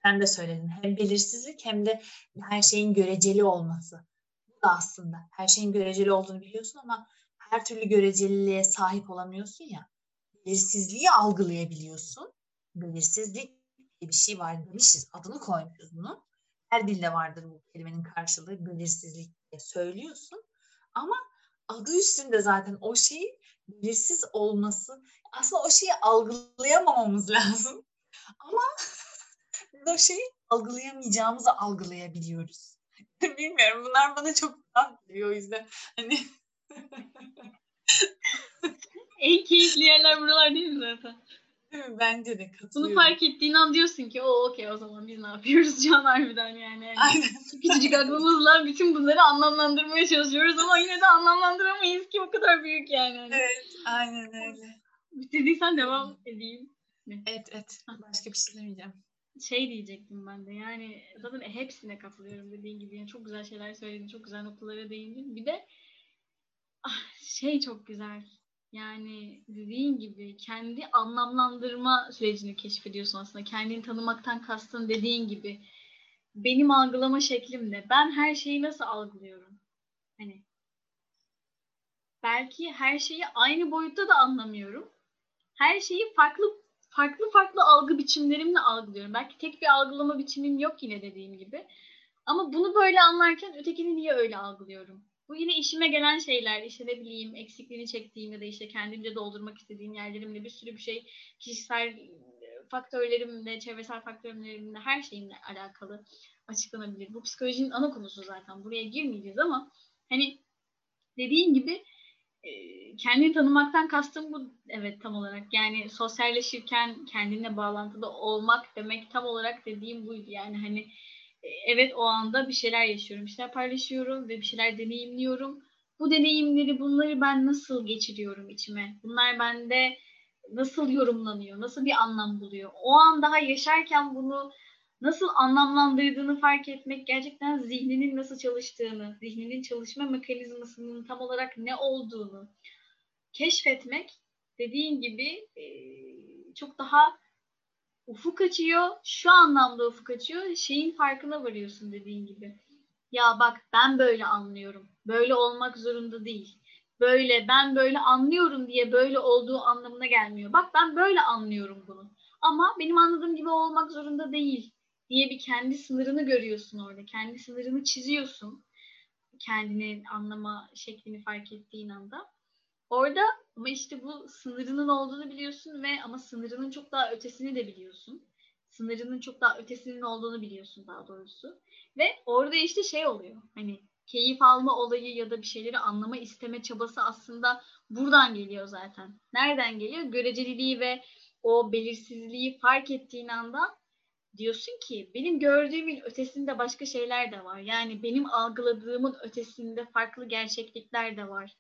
sen de söyledin. Hem belirsizlik hem de her şeyin göreceli olması. Bu da aslında. Her şeyin göreceli olduğunu biliyorsun ama her türlü göreceliliğe sahip olamıyorsun ya. Belirsizliği algılayabiliyorsun. Belirsizlik diye bir şey var demişiz. Adını koymuşuz bunu. Her dilde vardır bu kelimenin karşılığı belirsizlik diye söylüyorsun. Ama adı üstünde zaten o şeyi belirsiz olması aslında o şeyi algılayamamamız (laughs) lazım. Ama o şeyi algılayamayacağımızı algılayabiliyoruz. (laughs) Bilmiyorum bunlar bana çok tuhaf geliyor o yüzden. Hani (laughs) en keyifli yerler buralar değil mi zaten? Değil mi? Bence de katılıyorum. Bunu fark ettiğin an diyorsun ki o okey o zaman biz ne yapıyoruz (laughs) Can harbiden yani. Aynen. Küçücük aklımızla bütün bunları anlamlandırmaya çalışıyoruz ama yine de anlamlandıramayız ki o kadar büyük yani. Evet aynen öyle. Bitirdiysen devam edeyim. Evet evet. Başka bir şey demeyeceğim. Şey diyecektim ben de yani zaten hepsine katılıyorum dediğin gibi. Yani çok güzel şeyler söyledin, çok güzel noktalara değindin. Bir de ah, şey çok güzel yani dediğin gibi kendi anlamlandırma sürecini keşfediyorsun aslında. Kendini tanımaktan kastın dediğin gibi. Benim algılama şeklim ne? Ben her şeyi nasıl algılıyorum? Hani belki her şeyi aynı boyutta da anlamıyorum. Her şeyi farklı farklı farklı algı biçimlerimle algılıyorum. Belki tek bir algılama biçimim yok yine dediğim gibi. Ama bunu böyle anlarken ötekini niye öyle algılıyorum? Bu yine işime gelen şeyler. İşte ne bileyim eksikliğini çektiğim ya da işte kendimce doldurmak istediğim yerlerimle bir sürü bir şey kişisel faktörlerimle, çevresel faktörlerimle, her şeyimle alakalı açıklanabilir. Bu psikolojinin ana konusu zaten. Buraya girmeyeceğiz ama hani dediğin gibi kendini tanımaktan kastım bu evet tam olarak. Yani sosyalleşirken kendine bağlantıda olmak demek tam olarak dediğim buydu. Yani hani evet o anda bir şeyler yaşıyorum, bir şeyler paylaşıyorum ve bir şeyler deneyimliyorum. Bu deneyimleri, bunları ben nasıl geçiriyorum içime? Bunlar bende nasıl yorumlanıyor, nasıl bir anlam buluyor? O an daha yaşarken bunu nasıl anlamlandırdığını fark etmek, gerçekten zihninin nasıl çalıştığını, zihninin çalışma mekanizmasının tam olarak ne olduğunu keşfetmek dediğin gibi çok daha ufuk açıyor. Şu anlamda ufuk açıyor. Şeyin farkına varıyorsun dediğin gibi. Ya bak ben böyle anlıyorum. Böyle olmak zorunda değil. Böyle ben böyle anlıyorum diye böyle olduğu anlamına gelmiyor. Bak ben böyle anlıyorum bunu. Ama benim anladığım gibi olmak zorunda değil diye bir kendi sınırını görüyorsun orada. Kendi sınırını çiziyorsun. Kendini anlama şeklini fark ettiğin anda. Orada ama işte bu sınırının olduğunu biliyorsun ve ama sınırının çok daha ötesini de biliyorsun. Sınırının çok daha ötesinin olduğunu biliyorsun daha doğrusu. Ve orada işte şey oluyor. Hani keyif alma olayı ya da bir şeyleri anlama isteme çabası aslında buradan geliyor zaten. Nereden geliyor? Göreceliliği ve o belirsizliği fark ettiğin anda diyorsun ki benim gördüğümün ötesinde başka şeyler de var. Yani benim algıladığımın ötesinde farklı gerçeklikler de var.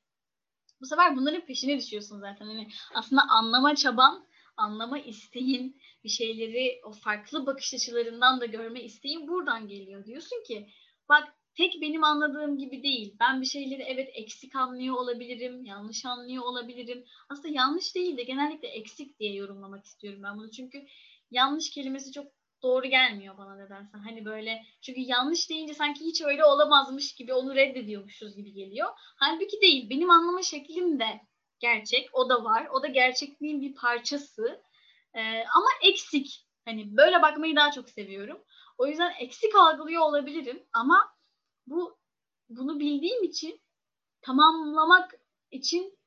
Bu sefer bunların peşine düşüyorsun zaten. Hani aslında anlama çaban, anlama isteğin, bir şeyleri o farklı bakış açılarından da görme isteğin buradan geliyor. Diyorsun ki bak tek benim anladığım gibi değil. Ben bir şeyleri evet eksik anlıyor olabilirim, yanlış anlıyor olabilirim. Aslında yanlış değil de genellikle eksik diye yorumlamak istiyorum ben bunu. Çünkü yanlış kelimesi çok doğru gelmiyor bana nedense. Hani böyle çünkü yanlış deyince sanki hiç öyle olamazmış gibi onu reddediyormuşuz gibi geliyor. Halbuki değil. Benim anlama şeklim de gerçek. O da var. O da gerçekliğin bir parçası. Ee, ama eksik. Hani böyle bakmayı daha çok seviyorum. O yüzden eksik algılıyor olabilirim ama bu bunu bildiğim için tamamlamak için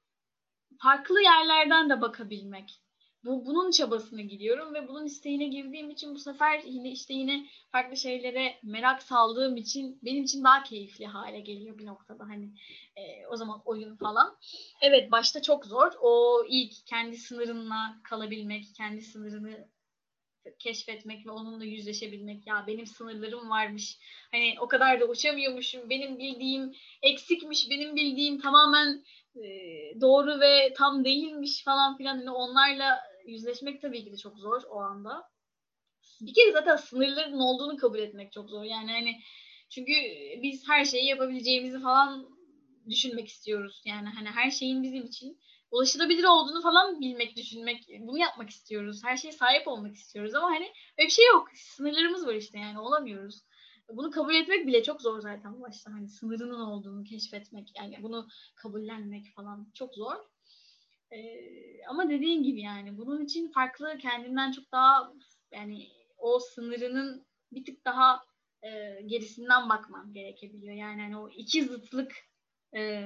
farklı yerlerden de bakabilmek. Bu bunun çabasını gidiyorum ve bunun isteğine girdiğim için bu sefer yine işte yine farklı şeylere merak saldığım için benim için daha keyifli hale geliyor bir noktada hani e, o zaman oyun falan. Evet başta çok zor. O ilk kendi sınırınla kalabilmek, kendi sınırını keşfetmek ve onunla yüzleşebilmek. Ya benim sınırlarım varmış. Hani o kadar da uçamıyormuşum. Benim bildiğim eksikmiş. Benim bildiğim tamamen e, doğru ve tam değilmiş falan filan. Hani onlarla yüzleşmek tabii ki de çok zor o anda. Bir kere zaten sınırların olduğunu kabul etmek çok zor. Yani hani çünkü biz her şeyi yapabileceğimizi falan düşünmek istiyoruz. Yani hani her şeyin bizim için ulaşılabilir olduğunu falan bilmek, düşünmek, bunu yapmak istiyoruz. Her şeye sahip olmak istiyoruz ama hani öyle bir şey yok. Sınırlarımız var işte yani olamıyoruz. Bunu kabul etmek bile çok zor zaten başta. Hani sınırının olduğunu keşfetmek, yani bunu kabullenmek falan çok zor. Ama dediğin gibi yani bunun için farklı kendinden çok daha yani o sınırının bir tık daha e, gerisinden bakman gerekebiliyor. Yani hani o iki zıtlık e,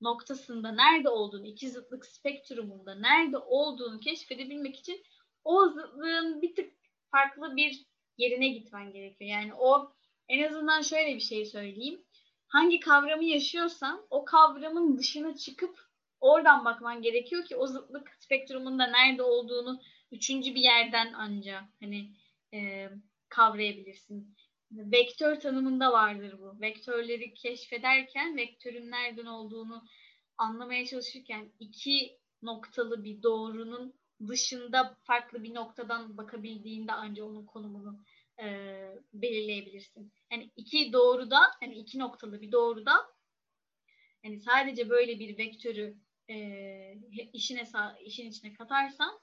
noktasında nerede olduğunu, iki zıtlık spektrumunda nerede olduğunu keşfedebilmek için o zıtlığın bir tık farklı bir yerine gitmen gerekiyor. Yani o en azından şöyle bir şey söyleyeyim. Hangi kavramı yaşıyorsan o kavramın dışına çıkıp oradan bakman gerekiyor ki o zıtlık spektrumunda nerede olduğunu üçüncü bir yerden ancak hani e, kavrayabilirsin. Vektör tanımında vardır bu. Vektörleri keşfederken vektörün nereden olduğunu anlamaya çalışırken iki noktalı bir doğrunun dışında farklı bir noktadan bakabildiğinde ancak onun konumunu e, belirleyebilirsin. Yani iki doğruda, yani iki noktalı bir doğruda yani sadece böyle bir vektörü e, işine işin içine katarsan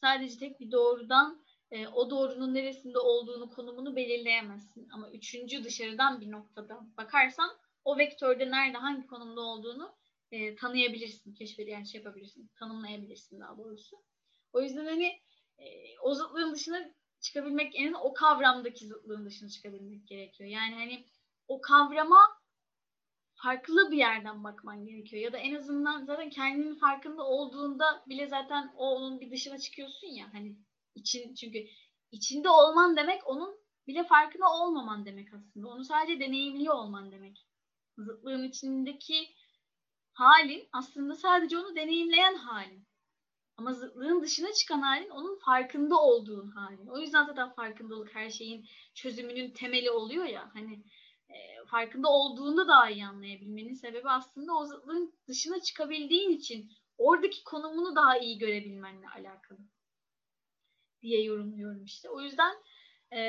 sadece tek bir doğrudan e, o doğrunun neresinde olduğunu konumunu belirleyemezsin. Ama üçüncü dışarıdan bir noktada bakarsan o vektörde nerede hangi konumda olduğunu e, tanıyabilirsin, keşfediyorsun, yani şey yapabilirsin, tanımlayabilirsin daha doğrusu. O yüzden hani e, o zıtlığın dışına çıkabilmek, en o kavramdaki zıtlığın dışına çıkabilmek gerekiyor. Yani hani o kavrama farklı bir yerden bakman gerekiyor. Ya da en azından zaten kendinin farkında olduğunda bile zaten o onun bir dışına çıkıyorsun ya. Hani için çünkü içinde olman demek onun bile farkında olmaman demek aslında. Onu sadece deneyimliyor olman demek. Zıtlığın içindeki halin aslında sadece onu deneyimleyen halin. Ama zıtlığın dışına çıkan halin onun farkında olduğun halin. O yüzden zaten farkındalık her şeyin çözümünün temeli oluyor ya. Hani e, farkında olduğunda daha iyi anlayabilmenin sebebi aslında o zıtlığın dışına çıkabildiğin için oradaki konumunu daha iyi görebilmenle alakalı diye yorumluyorum işte. O yüzden e,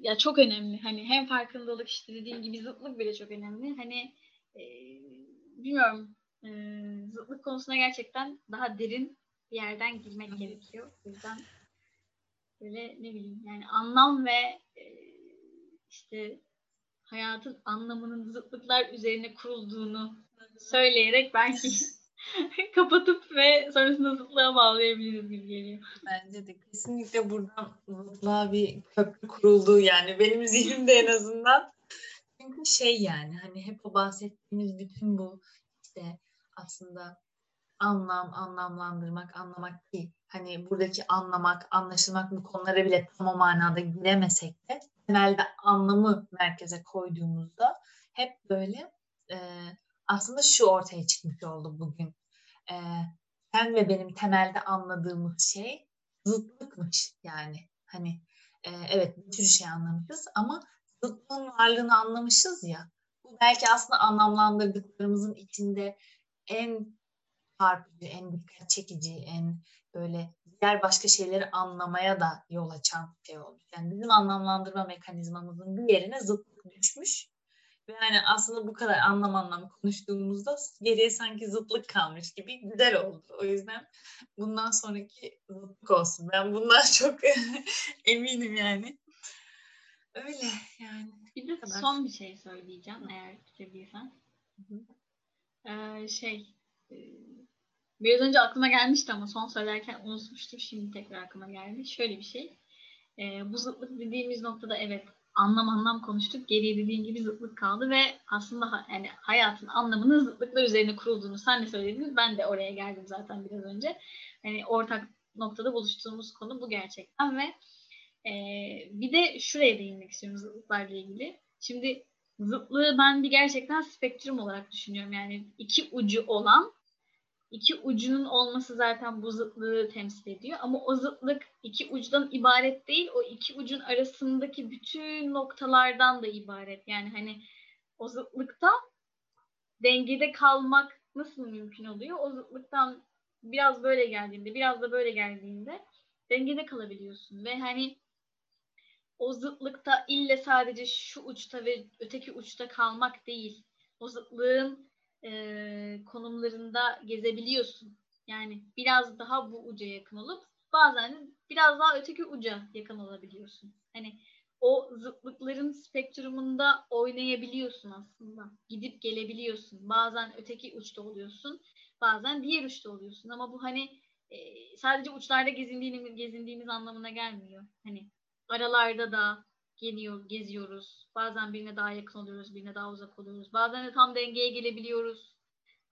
ya çok önemli. Hani hem farkındalık işte dediğim gibi zıtlık bile çok önemli. Hani e, bilmiyorum e, zıtlık konusuna gerçekten daha derin bir yerden girmek gerekiyor. O yüzden böyle ne bileyim yani anlam ve e, işte hayatın anlamının zıtlıklar üzerine kurulduğunu söyleyerek belki (laughs) kapatıp ve sonrasında zıtlığa bağlayabiliriz gibi geliyor. Bence de kesinlikle buradan zıtlığa bir köprü kuruldu yani benim (laughs) zihnimde en azından. Çünkü şey yani hani hep o bahsettiğimiz bütün bu işte aslında anlam, anlamlandırmak, anlamak değil. Hani buradaki anlamak, anlaşılmak bu konulara bile tam o manada giremesek de temelde anlamı merkeze koyduğumuzda hep böyle e, aslında şu ortaya çıkmış oldu bugün. E, sen ve benim temelde anladığımız şey zıtlıkmış yani. Hani e, evet bir sürü şey anlamışız ama zıtlığın varlığını anlamışız ya. Bu belki aslında anlamlandırdıklarımızın içinde en çarpıcı, en dikkat çekici, en böyle diğer başka şeyleri anlamaya da yol açan şey olmuş. Yani bizim anlamlandırma mekanizmamızın bir yerine zıtlık düşmüş. Ve yani aslında bu kadar anlam anlam konuştuğumuzda geriye sanki zıtlık kalmış gibi güzel oldu. O yüzden bundan sonraki zıtlık olsun. Ben bundan (laughs) çok eminim yani. Öyle yani. Bir de kadar. son bir şey söyleyeceğim eğer bitirdiysen. Ee, şey e, biraz önce aklıma gelmişti ama son söylerken unutmuştum. Şimdi tekrar aklıma geldi. Şöyle bir şey. Ee, bu zıtlık dediğimiz noktada evet anlam anlam konuştuk. Geriye dediğin gibi zıtlık kaldı ve aslında ha- yani hayatın anlamının zıtlıklar üzerine kurulduğunu sen de söyledin. Ben de oraya geldim zaten biraz önce. Yani ortak noktada buluştuğumuz konu bu gerçekten ve e, bir de şuraya değinmek istiyorum zıtlıklarla ilgili. Şimdi zıtlığı ben bir gerçekten spektrum olarak düşünüyorum. Yani iki ucu olan iki ucunun olması zaten bu zıtlığı temsil ediyor. Ama o zıtlık iki uçtan ibaret değil. O iki ucun arasındaki bütün noktalardan da ibaret. Yani hani o zıtlıkta dengede kalmak nasıl mümkün oluyor? O zıtlıktan biraz böyle geldiğinde, biraz da böyle geldiğinde dengede kalabiliyorsun. Ve hani o zıtlıkta ille sadece şu uçta ve öteki uçta kalmak değil. O zıtlığın e, konumlarında gezebiliyorsun. Yani biraz daha bu uca yakın olup bazen biraz daha öteki uca yakın olabiliyorsun. Hani o zıtlıkların spektrumunda oynayabiliyorsun aslında. Gidip gelebiliyorsun. Bazen öteki uçta oluyorsun. Bazen diğer uçta oluyorsun. Ama bu hani e, sadece uçlarda gezindiğimiz, gezindiğimiz anlamına gelmiyor. Hani aralarda da geliyor, geziyoruz. Bazen birine daha yakın oluyoruz, birine daha uzak oluyoruz. Bazen de tam dengeye gelebiliyoruz.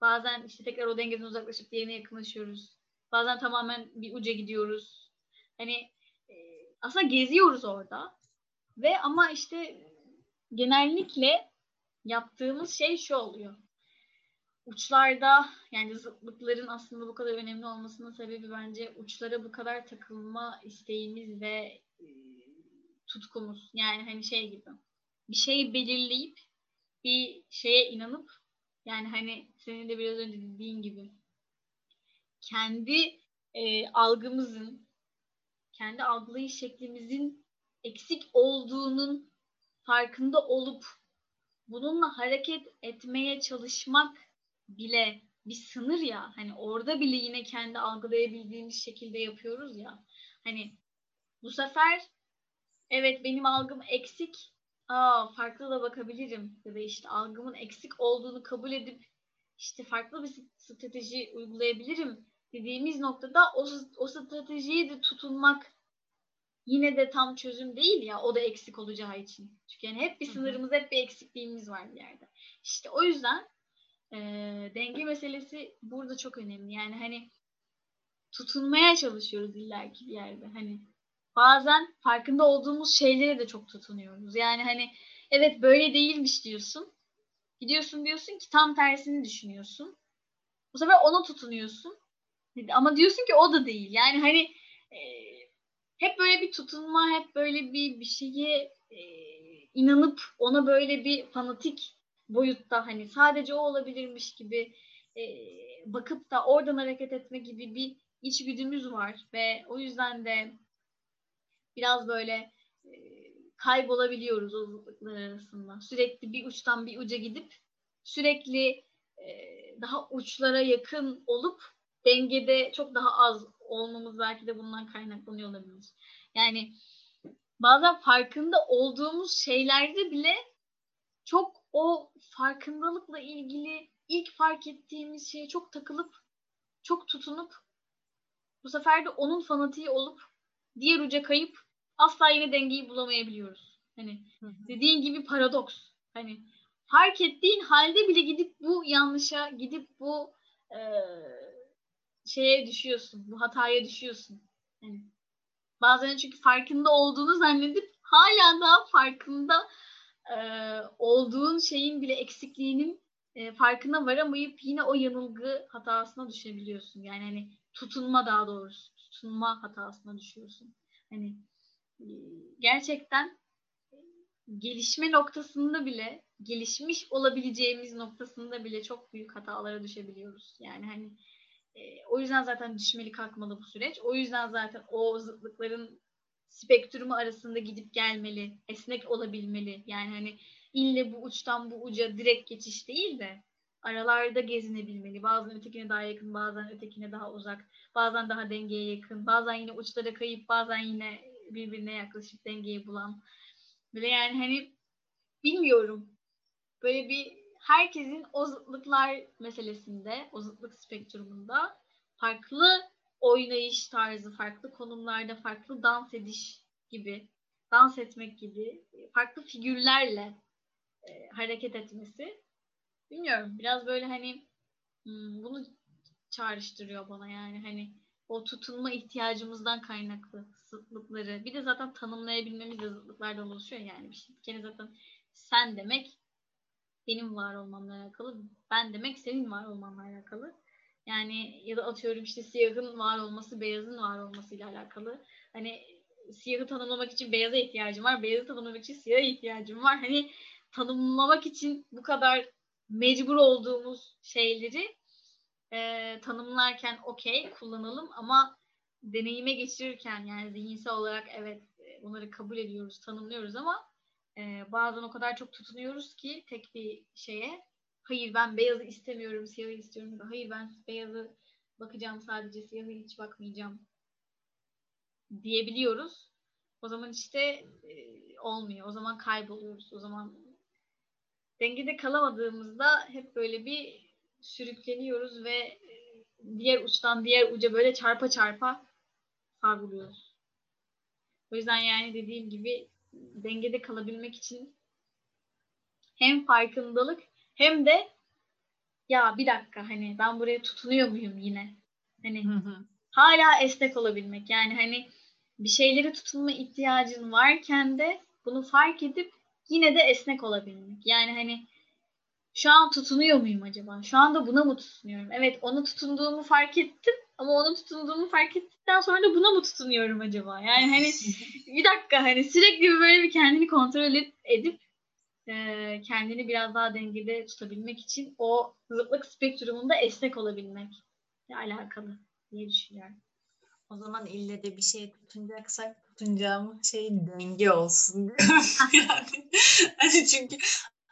Bazen işte tekrar o dengeden uzaklaşıp diğerine yakınlaşıyoruz. Bazen tamamen bir uca gidiyoruz. Hani e, aslında geziyoruz orada. Ve ama işte genellikle yaptığımız şey şu oluyor. Uçlarda yani zıtlıkların aslında bu kadar önemli olmasının sebebi bence uçlara bu kadar takılma isteğimiz ve e, tutkumuz. Yani hani şey gibi bir şeyi belirleyip bir şeye inanıp yani hani senin de biraz önce dediğin gibi kendi e, algımızın kendi algılayış şeklimizin eksik olduğunun farkında olup bununla hareket etmeye çalışmak bile bir sınır ya. Hani orada bile yine kendi algılayabildiğimiz şekilde yapıyoruz ya. Hani bu sefer evet benim algım eksik. Aa farklı da bakabilirim. Ya da işte algımın eksik olduğunu kabul edip işte farklı bir strateji uygulayabilirim dediğimiz noktada o, o stratejiye de tutunmak yine de tam çözüm değil ya o da eksik olacağı için. Çünkü yani hep bir sınırımız, hep bir eksikliğimiz var bir yerde. İşte o yüzden e, denge meselesi burada çok önemli. Yani hani tutunmaya çalışıyoruz illaki bir yerde. Hani bazen farkında olduğumuz şeylere de çok tutunuyoruz. Yani hani evet böyle değilmiş diyorsun. Gidiyorsun diyorsun ki tam tersini düşünüyorsun. Bu sefer ona tutunuyorsun. Ama diyorsun ki o da değil. Yani hani e, hep böyle bir tutunma, hep böyle bir bir şeye e, inanıp ona böyle bir fanatik boyutta hani sadece o olabilirmiş gibi e, bakıp da oradan hareket etme gibi bir içgüdümüz var ve o yüzden de biraz böyle e, kaybolabiliyoruz o zıtlıklar arasında. Sürekli bir uçtan bir uca gidip sürekli e, daha uçlara yakın olup dengede çok daha az olmamız belki de bundan kaynaklanıyor olabilir. Yani bazen farkında olduğumuz şeylerde bile çok o farkındalıkla ilgili ilk fark ettiğimiz şeye çok takılıp çok tutunup bu sefer de onun fanatiği olup diğer uca kayıp asla yine dengeyi bulamayabiliyoruz. Hani dediğin gibi paradoks. Hani fark ettiğin halde bile gidip bu yanlışa, gidip bu e, şeye düşüyorsun. Bu hataya düşüyorsun. Yani bazen çünkü farkında olduğunu zannedip hala daha farkında e, olduğun şeyin bile eksikliğinin e, farkına varamayıp yine o yanılgı hatasına düşebiliyorsun. Yani hani tutunma daha doğrusu tutunma hatasına düşüyorsun. Hani gerçekten gelişme noktasında bile gelişmiş olabileceğimiz noktasında bile çok büyük hatalara düşebiliyoruz. Yani hani e, o yüzden zaten düşmeli kalkmalı bu süreç. O yüzden zaten o zıtlıkların spektrumu arasında gidip gelmeli, esnek olabilmeli. Yani hani ille bu uçtan bu uca direkt geçiş değil de aralarda gezinebilmeli. Bazen ötekine daha yakın, bazen ötekine daha uzak, bazen daha dengeye yakın, bazen yine uçlara kayıp, bazen yine birbirine yaklaşıp dengeyi bulan. Böyle yani hani bilmiyorum. Böyle bir herkesin o zıtlıklar meselesinde, o zıtlık spektrumunda farklı oynayış tarzı, farklı konumlarda farklı dans ediş gibi, dans etmek gibi farklı figürlerle e, hareket etmesi bilmiyorum biraz böyle hani hmm, bunu çağrıştırıyor bana yani hani o tutunma ihtiyacımızdan kaynaklı zıtlıkları. Bir de zaten tanımlayabilmemiz de zıtlıklardan oluşuyor. Yani bir şey. Bir kere zaten sen demek benim var olmamla alakalı ben demek senin var olmanla alakalı. Yani ya da atıyorum işte siyahın var olması beyazın var olmasıyla alakalı. Hani siyahı tanımlamak için beyaza ihtiyacım var beyazı tanımlamak için siyaha ihtiyacım var. Hani tanımlamak için bu kadar mecbur olduğumuz şeyleri e, tanımlarken okey kullanalım ama deneyime geçirirken yani zihinsel olarak evet bunları kabul ediyoruz, tanımlıyoruz ama e, bazen o kadar çok tutunuyoruz ki tek bir şeye hayır ben beyazı istemiyorum, siyahı istiyorum. Hayır ben beyazı bakacağım sadece siyahı hiç bakmayacağım diyebiliyoruz. O zaman işte e, olmuyor. O zaman kayboluyoruz. O zaman dengede kalamadığımızda hep böyle bir sürükleniyoruz ve e, diğer uçtan diğer uca böyle çarpa çarpa savruluyoruz. O yüzden yani dediğim gibi dengede kalabilmek için hem farkındalık hem de ya bir dakika hani ben buraya tutunuyor muyum yine? Hani hı hı. hala esnek olabilmek. Yani hani bir şeyleri tutunma ihtiyacın varken de bunu fark edip yine de esnek olabilmek. Yani hani şu an tutunuyor muyum acaba? Şu anda buna mı tutunuyorum? Evet onu tutunduğumu fark ettim ama onu tutunduğumu fark ettikten sonra da buna mı tutunuyorum acaba? Yani hani (laughs) bir dakika hani sürekli böyle bir kendini kontrol edip e, kendini biraz daha dengede tutabilmek için o zıtlık spektrumunda esnek olabilmek ile alakalı diye düşünüyorum. O zaman ille de bir şey tutunacaksak tutunacağım şey denge olsun. (laughs) yani, hani çünkü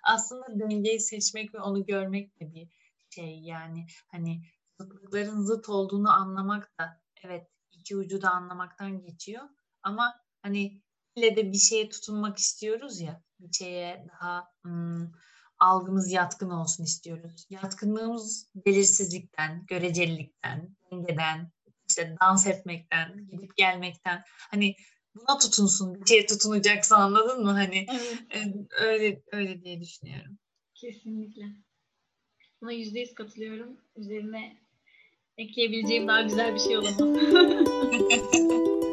aslında dengeyi seçmek ve onu görmek de bir şey yani hani zıtlıkların zıt olduğunu anlamak da evet iki ucu da anlamaktan geçiyor ama hani ille de bir şeye tutunmak istiyoruz ya bir şeye daha ım, algımız yatkın olsun istiyoruz. Yatkınlığımız belirsizlikten, görecelilikten, dengeden, işte dans etmekten, gidip gelmekten. Hani buna tutunsun, bir şeye tutunacaksa anladın mı? Hani evet. öyle öyle diye düşünüyorum. Kesinlikle. Buna yüzde yüz katılıyorum. Üzerine ekleyebileceğim daha güzel bir şey olamaz. (laughs)